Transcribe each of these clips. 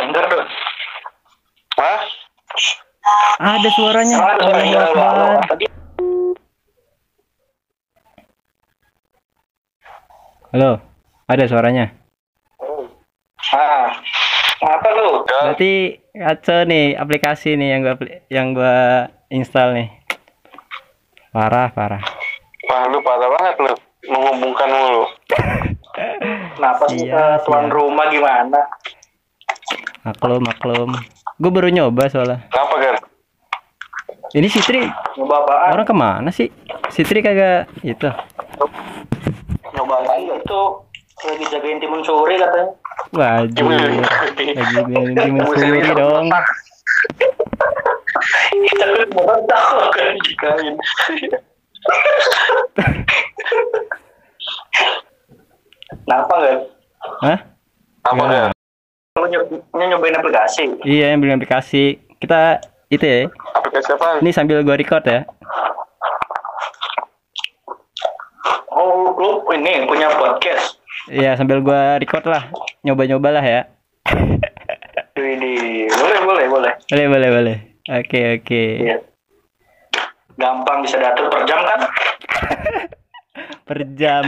Enggak tuh. Hah? Ada suaranya. Ada suara Allahu enggak lu? Akbar. Tadi Halo. Ada suaranya. Ah. Apa lu? Berarti kacau nih aplikasi nih yang gua yang gua install nih. Parah, parah. Wah, lu parah banget lu. Menghubungkan mulu. Kenapa sih Iya, eh, tuan iya. rumah gimana? Maklum, maklum. Gue baru nyoba soalnya. Kenapa, Gar? Ini Sitri Nyoba apaan? orang ke mana sih? Sitri kagak itu. Nyoba apaan itu? Lagi jagain timun suri katanya. Wajib. Lagi main timun suri dong. Tapi mau tahu kan jikain. Kenapa enggak? Hah? Apa. Gar? Lu nyob- lu nyobain aplikasi? Iya, yang bilang aplikasi. Kita itu ya. Aplikasi apa? Ini sambil gua record ya. Oh, lu ini punya podcast. Iya, sambil gua record lah. Nyoba-nyoba lah ya. Widih, boleh, boleh, boleh. Boleh, boleh, boleh. Oke, oke. Iya. Gampang bisa diatur per jam kan? Per jam.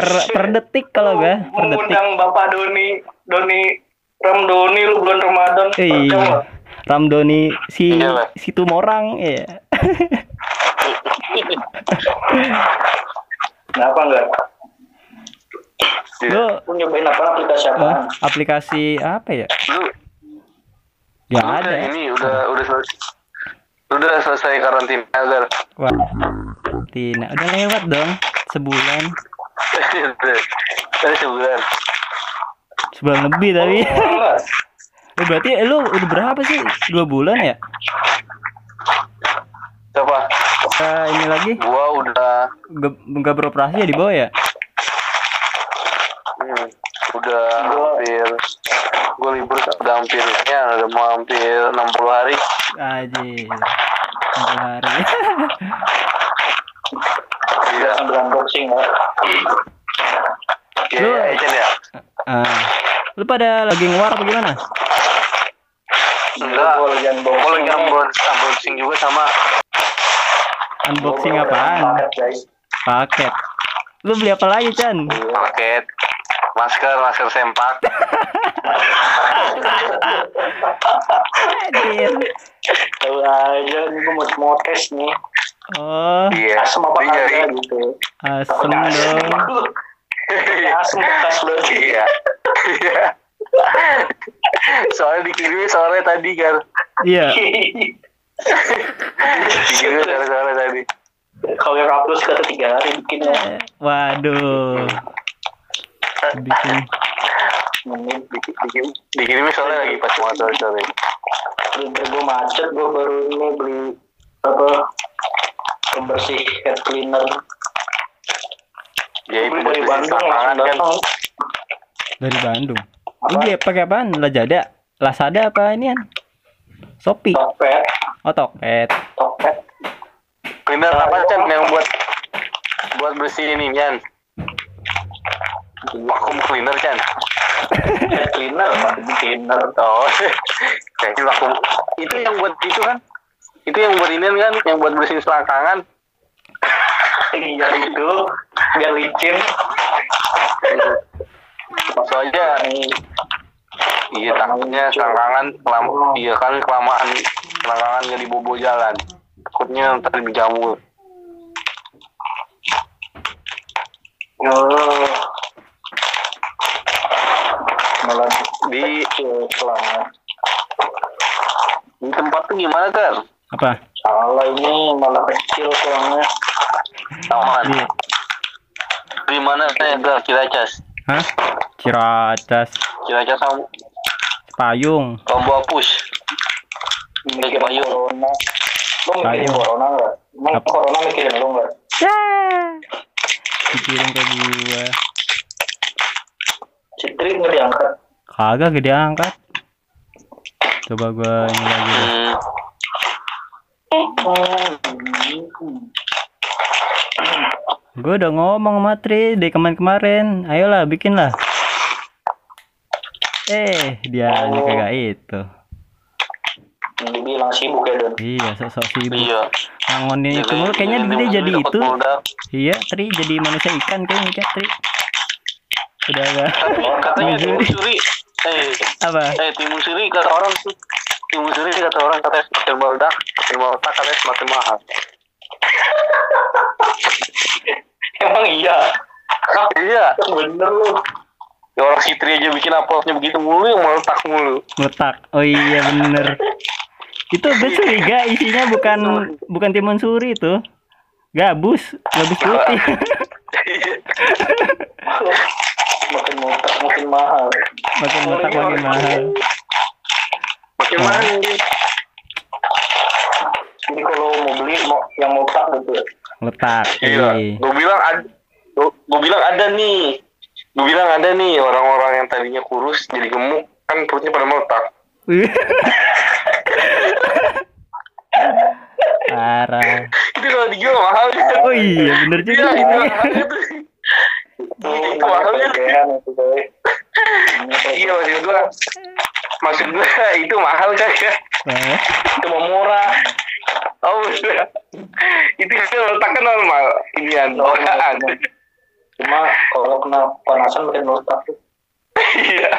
Per per detik kalau gua, per detik. Mengundang Bapak Doni, Doni, Ram Doni lu bulan Ramadan. Iya. lah. Ramdoni si Iya, Lah. si Tumorang ya. Kenapa enggak? Lu Lu nyobain apa aplikasi apa? eh, aplikasi apa ya? Lu, Ya lu ada. ini udah udah selesai. Udah selesai karantina, Gar. Wah. Tina, udah lewat dong sebulan. Udah sebulan. Sebulan lebih tapi. Oh. Eh, berarti eh, lu udah berapa sih? Dua bulan ya? Siapa? Eh, ini lagi Gua udah nggak nggak beroperasi ya di bawah ya? hmm, udah hampir gue libur udah hampir ya udah mau hampir 60 hari Aji. Satu hari. iya Sambil unboxing ya. iya Lu- ya, ya ah. Lu pada lagi ngeluar apa gimana? enggak Gua lagi unboxing. gue lagi unbox- unboxing juga sama Unboxing apaan? Paket. Lu beli apa lagi, Chan? paket masker masker sempak Anjir. Tahu aja mau mau tes nih. Oh, iya Asem apa gitu. asem Takutnya asem. dong. Asem bekas berarti. iya iya soalnya dikirimnya sore tadi kan Iya. dikirimnya sore sore tadi Kalau yang upload kata tiga hari bikinnya. Waduh. Bikin Diki- diki- dikirimnya sore lagi pas mau sore sore printer gue macet gue baru ini beli apa pembersih head cleaner ya itu beli buat dari Bandung langsung kan datang dari Bandung. Apa? Ini pakai apaan? Lazada? Lazada apa ini kan? Shopee. Tokped Oh, Tokped. Tokped cleaner apa Chan yang buat buat bersihin ini Chan vacuum cleaner Chan cleaner cleaner oh kayak vacuum itu yang buat itu kan itu yang buat ini kan yang buat bersihin selangkangan. Iya itu. Biar licin. Soalnya iya takutnya selangkangan kelam iya kan kelamaan selangkangan nggak dibobo jalan. Takutnya ntar dijamur. Oh. Malah di selama di tempat tuh gimana kan Apa? salah ini malah kecil selangnya aman Di di mana saya ke Ciracas Hah? Ciracas, Ciracas sama Payung. Lombo Apus mikirin Payung. corona lo mikirin corona nggak emang corona mikirin lo nggak Ya. Pikirin ke gua. Citri nggak diangkat Kagak gede angkat. Coba gua ini lagi. deh. Gua udah ngomong sama Tri dari kemarin-kemarin. Ayolah, bikin lah. Eh, dia Oh. kagak itu. Dibilang sibuk ya Don. Iya, sok-sok sibuk. Iya. Ngangonin itu mulu kayaknya dia jadi itu. Iya, Tri jadi manusia ikan kayaknya Kayak Tri. Udah agak Katanya timun suri. Eh, apa? eh timun suri kata orang sih. Timun suri kata orang katanya semakin meledak, semakin meledak katanya semakin mahal. Emang iya. iya. Bener lu. Ya orang Sitri aja bikin uploadnya begitu mulu yang meletak mulu. Meletak. Oh iya bener. Itu gue curiga isinya bukan bukan timun suri itu. Gabus, gabus putih. Iya. Makin meletak makin mahal. makin meletak makin mahal. Mahal ini. Jadi kalau mau beli mau yang meletak gitu. Letak. Iya. Iya. Gue bilang ada, gue bilang ada nih. Gue bilang ada nih orang-orang yang tadinya kurus jadi gemuk kan perutnya pada meletak. Parah. Itu kalau dijual mahal. Oh iya bener juga. Iya, itu mahalnya tuh. Itu mahalnya. Kegean itu coy. Iya maksud gua. Maksud gua itu mahal kan ya. Itu mau murah. Oh udah. Itu kan letakkan normal. Inian bawaan. Cuma kalau kena panasan makin meletak tuh. Iya.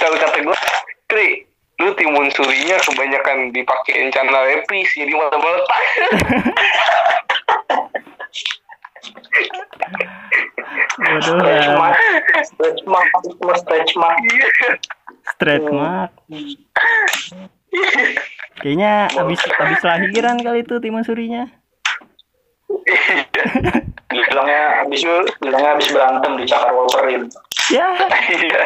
Kalau kata gua, Kri, lu timun surinya kebanyakan dipakein channel lepis jadi malah meletak. Stretch mark. Stretch mark. Stretch mark. Iya. Straight mark. Kayaknya habis habis lahiran kali itu timun surinya. Bilangnya habis bilangnya habis berantem di cakar Wolverine. Ya. Iya.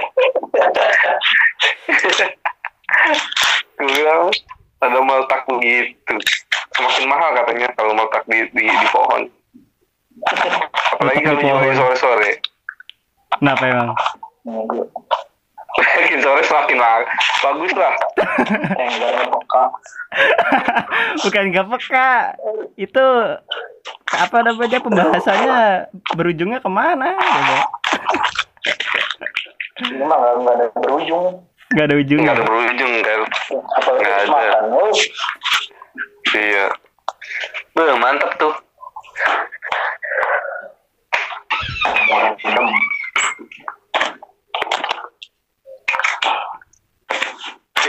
Gua bilang ada meletak begitu. Semakin mahal katanya kalau meletak di di, di pohon. Apalagi kalau jualnya sore-sore. Kenapa emang? Makin sore semakin. Bagus lah. Peka. Bukan gak peka. Itu apa namanya pembahasannya berujungnya ke mana? Mah nggak ada berujung. Gak ada ujungnya. Nggak ada berujung kan. Habis ada. Oh, Iya. Beuh, mantap tuh.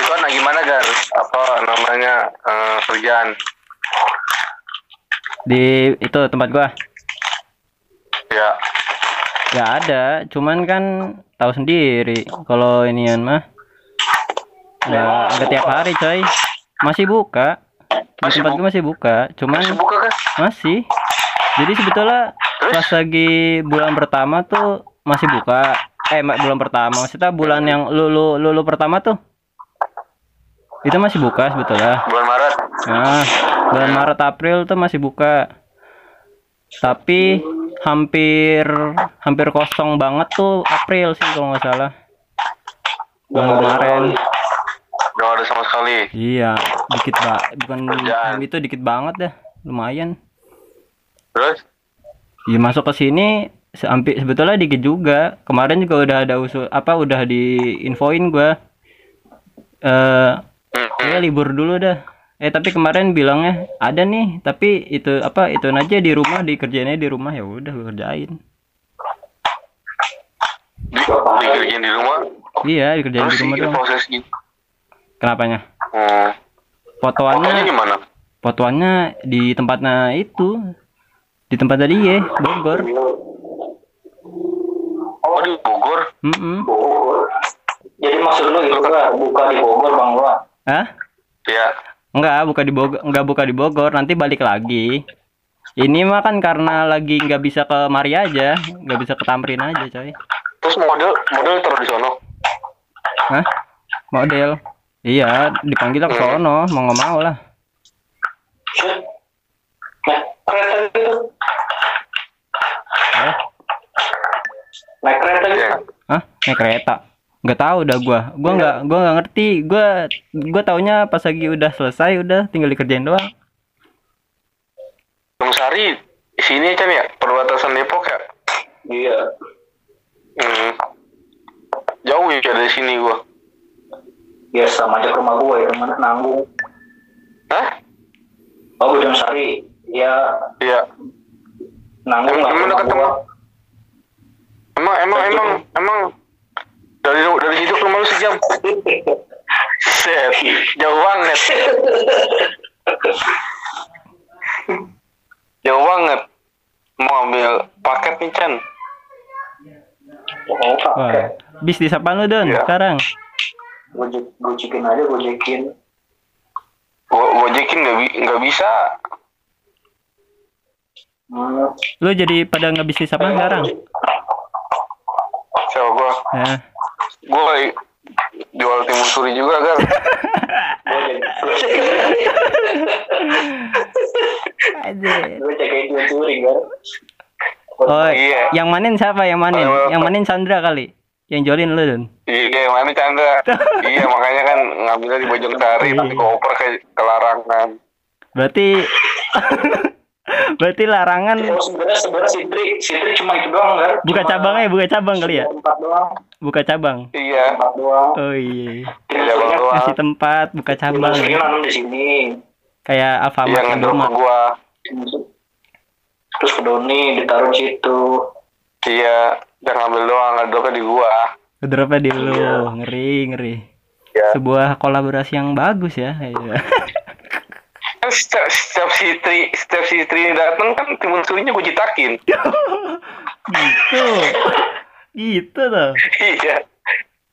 Ikon nah gimana Gar? Apa namanya eh, kerjaan? Di itu tempat gua. Ya. Ya ada, cuman kan tahu sendiri kalau inian mah nggak nggak tiap hari coy. Masih buka. Di Masih tempat bu- gua masih buka, cuman Masih buka kan? masih. Jadi sebetulnya Terus? pas lagi bulan pertama tuh masih buka. Eh bulan pertama, maksudnya bulan yang lulu lulu pertama tuh. Itu masih buka sebetulnya. Bulan Maret. Nah, bulan Maret April tuh masih buka. Tapi hampir hampir kosong banget tuh April sih kalau nggak salah. Bulan kemarin. Gak ada sama sekali. Iya, dikit pak. Bukan Kerjaan. itu dikit banget dah. Lumayan. Terus? Ya masuk ke sini sampai sebetulnya dikit juga. Kemarin juga udah ada usul apa udah diinfoin gua. Eh libur dulu dah. Eh tapi kemarin bilangnya ada nih, tapi itu apa itu aja di rumah dikerjainnya di rumah ya udah kerjain. Di, dikerjain di rumah. Iya, dikerjain Terus di rumah gitu. Kenapanya? Hmm. Fotonya Fotoannya gimana? fotoannya di tempatnya itu. Di tempat tadi ya, Bogor. Oh di Bogor. Mm Bogor. Jadi maksud lu itu buka di Bogor bang lu? ah? Hah? Ya. Enggak, buka di Bogor, enggak buka di Bogor, nanti balik lagi. Ini mah kan karena lagi nggak bisa ke Mari aja, nggak bisa ke Tamrin aja, coy. Terus model model taruh di sono. Hah? Model. Iya, dipanggil ke sono, mau nggak mau lah. Naik kereta gitu. Eh, Naik kereta gitu. Iya. Hah? Naik kereta? Nggak tahu dah gua. Gua nggak, gua nggak ngerti. Gua, gua taunya pas lagi udah selesai, udah tinggal dikerjain doang. Bang Sari sini kan ya perbatasan Depok ya. Iya. Hmm. jauh ya dari sini gua. Ya sama aja ke rumah gue itu mana nanggung. Hah? Oh Bojong Sari. Ya Iya. nanggung lah emang gua. emang? Emang emang emang emang dari dari situ ke rumah lu sejam. Set, jauh banget. jauh banget. Mau ambil paket nih Chan. Oh, Wah, pakai. bisnis apa lu Don Iya. sekarang? Gojek, gojekin aja, gojekin. Go gojekin nggak bi nggak bisa. Lu jadi pada nggak bisnis apa sekarang? Coba gua Ya. Gua jual timun suri juga kan. Gue kan. Oh, Iya. yang manin siapa? Yang manin? Oh. Yang manin Sandra kali. Yang jolin lu Don. Iya, mana Chandra? iya, makanya kan ngambilnya di Bojong Sari, Iya. tapi koper ke, ke larangan. Berarti Berarti larangan Oh, sebenarnya sebenarnya Sitri, Sitri cuma itu doang kan? buka Cuma cabangnya, buka cabang kali ya? Doang, Buka cabang. Iya, empat doang. Oh iya. iya bang doang. Kasih tempat, buka cabang. Dimasukin nanam di sini. Kayak Iya Alfamart ke Indomaret. gua. Terus ke Doni ditaruh di situ. Iya, jangan ngambil doang, ngedropnya di gua. Ngedropnya di lu. Iya. Ngeri, ngeri. Iya. Sebuah kolaborasi yang bagus ya. Setiap, setiap si Tri, setiap si Tri dateng kan timun surinya gua jitakin. gitu. Gitu tuh. iya,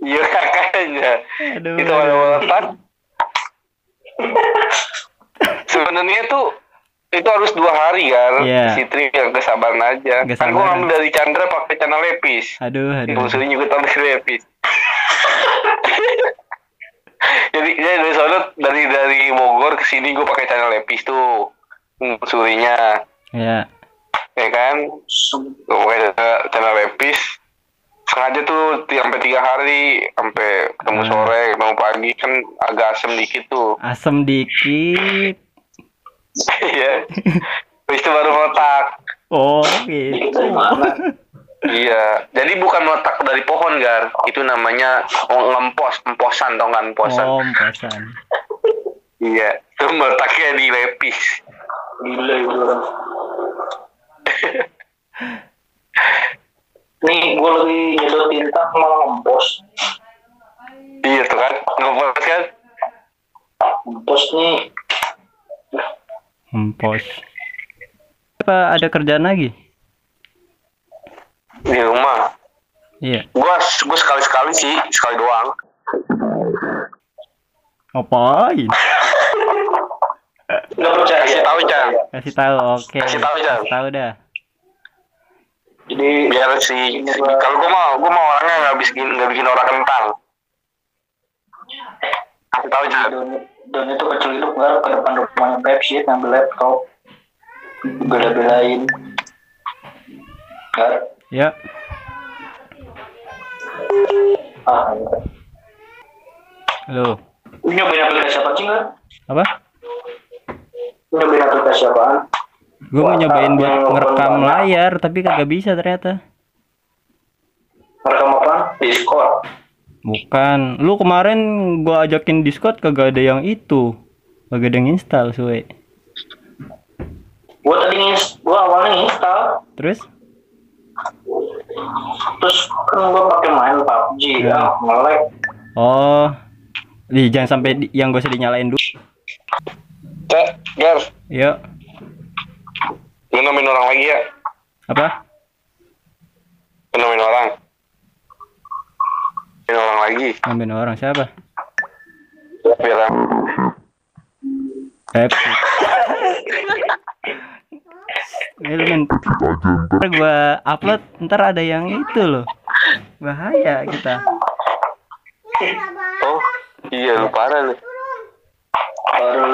iya kakaknya. Aduh. Itu ada letak. Sebenarnya tuh itu harus dua hari kan. Iya. Si Tri yang kesabaran aja. Kan gua ngambil dari Chandra pakai channel lepis. Aduh, aduh. Juga taruh di lepis. jadi jadi dari sana dari dari Bogor ke sini gue pakai channel lepis tuh. Timun surinya. Ya. ya kan? Gue pakai channel- lepis. Sengaja tuh sampai tiga hari sampai ketemu Hmm. sore ketemu pagi kan agak asem dikit tuh. Asem dikit. iya. Habis itu baru meletak Oh, Itu gitu. Iya jadi bukan meletak dari pohon gar itu namanya ngempos emposan tau nggak emposan Oh, emposan. iya itu meletaknya di lepis Gila itu orang. Nih, gue lagi nyedot tinta malah ngempos. iya tuh kan ngempos kan Ngempos nih. Empos. Apa ada kerjaan lagi? Di rumah Iya. gua gua sekali sekali sih sekali doang Ngapain? Nggak percaya. kasih tahu Chan Kasih tahu, oke. Kasih tahu, Jan. Kasih tahu dah. Jadi, biar si kalau gua mau gua mau orangnya nggak bikin nggak bikin orang kentang kasih tahu Chan Don, itu kecil itu nggak ke depan rumahnya Pepsi ngambil laptop. Bela-belain. Kan? Ya. Ah. Halo. Nyobain aplikasi apa sih? Apa? Lu Nyobain aplikasi apaan? Gue mau nyobain buat ngerekam layar, tapi kagak bisa ternyata. Merekam apaan? Discord. Bukan. Lu kemarin gua ajakin Discord kagak ada yang itu. Kagak ada yang install, suwe. Gua tadi gua awalnya install, Terus? Terus kan gua pakai main PUBG Ya. ya, nge-lag. Oh. Di, jangan sampai di- yang gak usah dinyalain dulu. Cak Gar Yuk. lu nemuin orang lagi ya Apa? lu nemuin orang nemuin orang lagi Ngambil orang siapa? biar Pepsi. Ini lu men. Ntar gua upload, ntar ada yang itu loh. Bahaya kita. oh iya lu parah lu Baru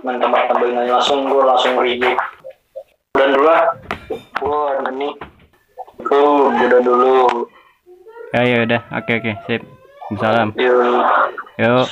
main tempat tambahin langsung gua langsung dulu lah. Gua ada nih. Gua udah dulu. Ya ya udah. Oke oke, sip. Salam. Yuk. Yuk.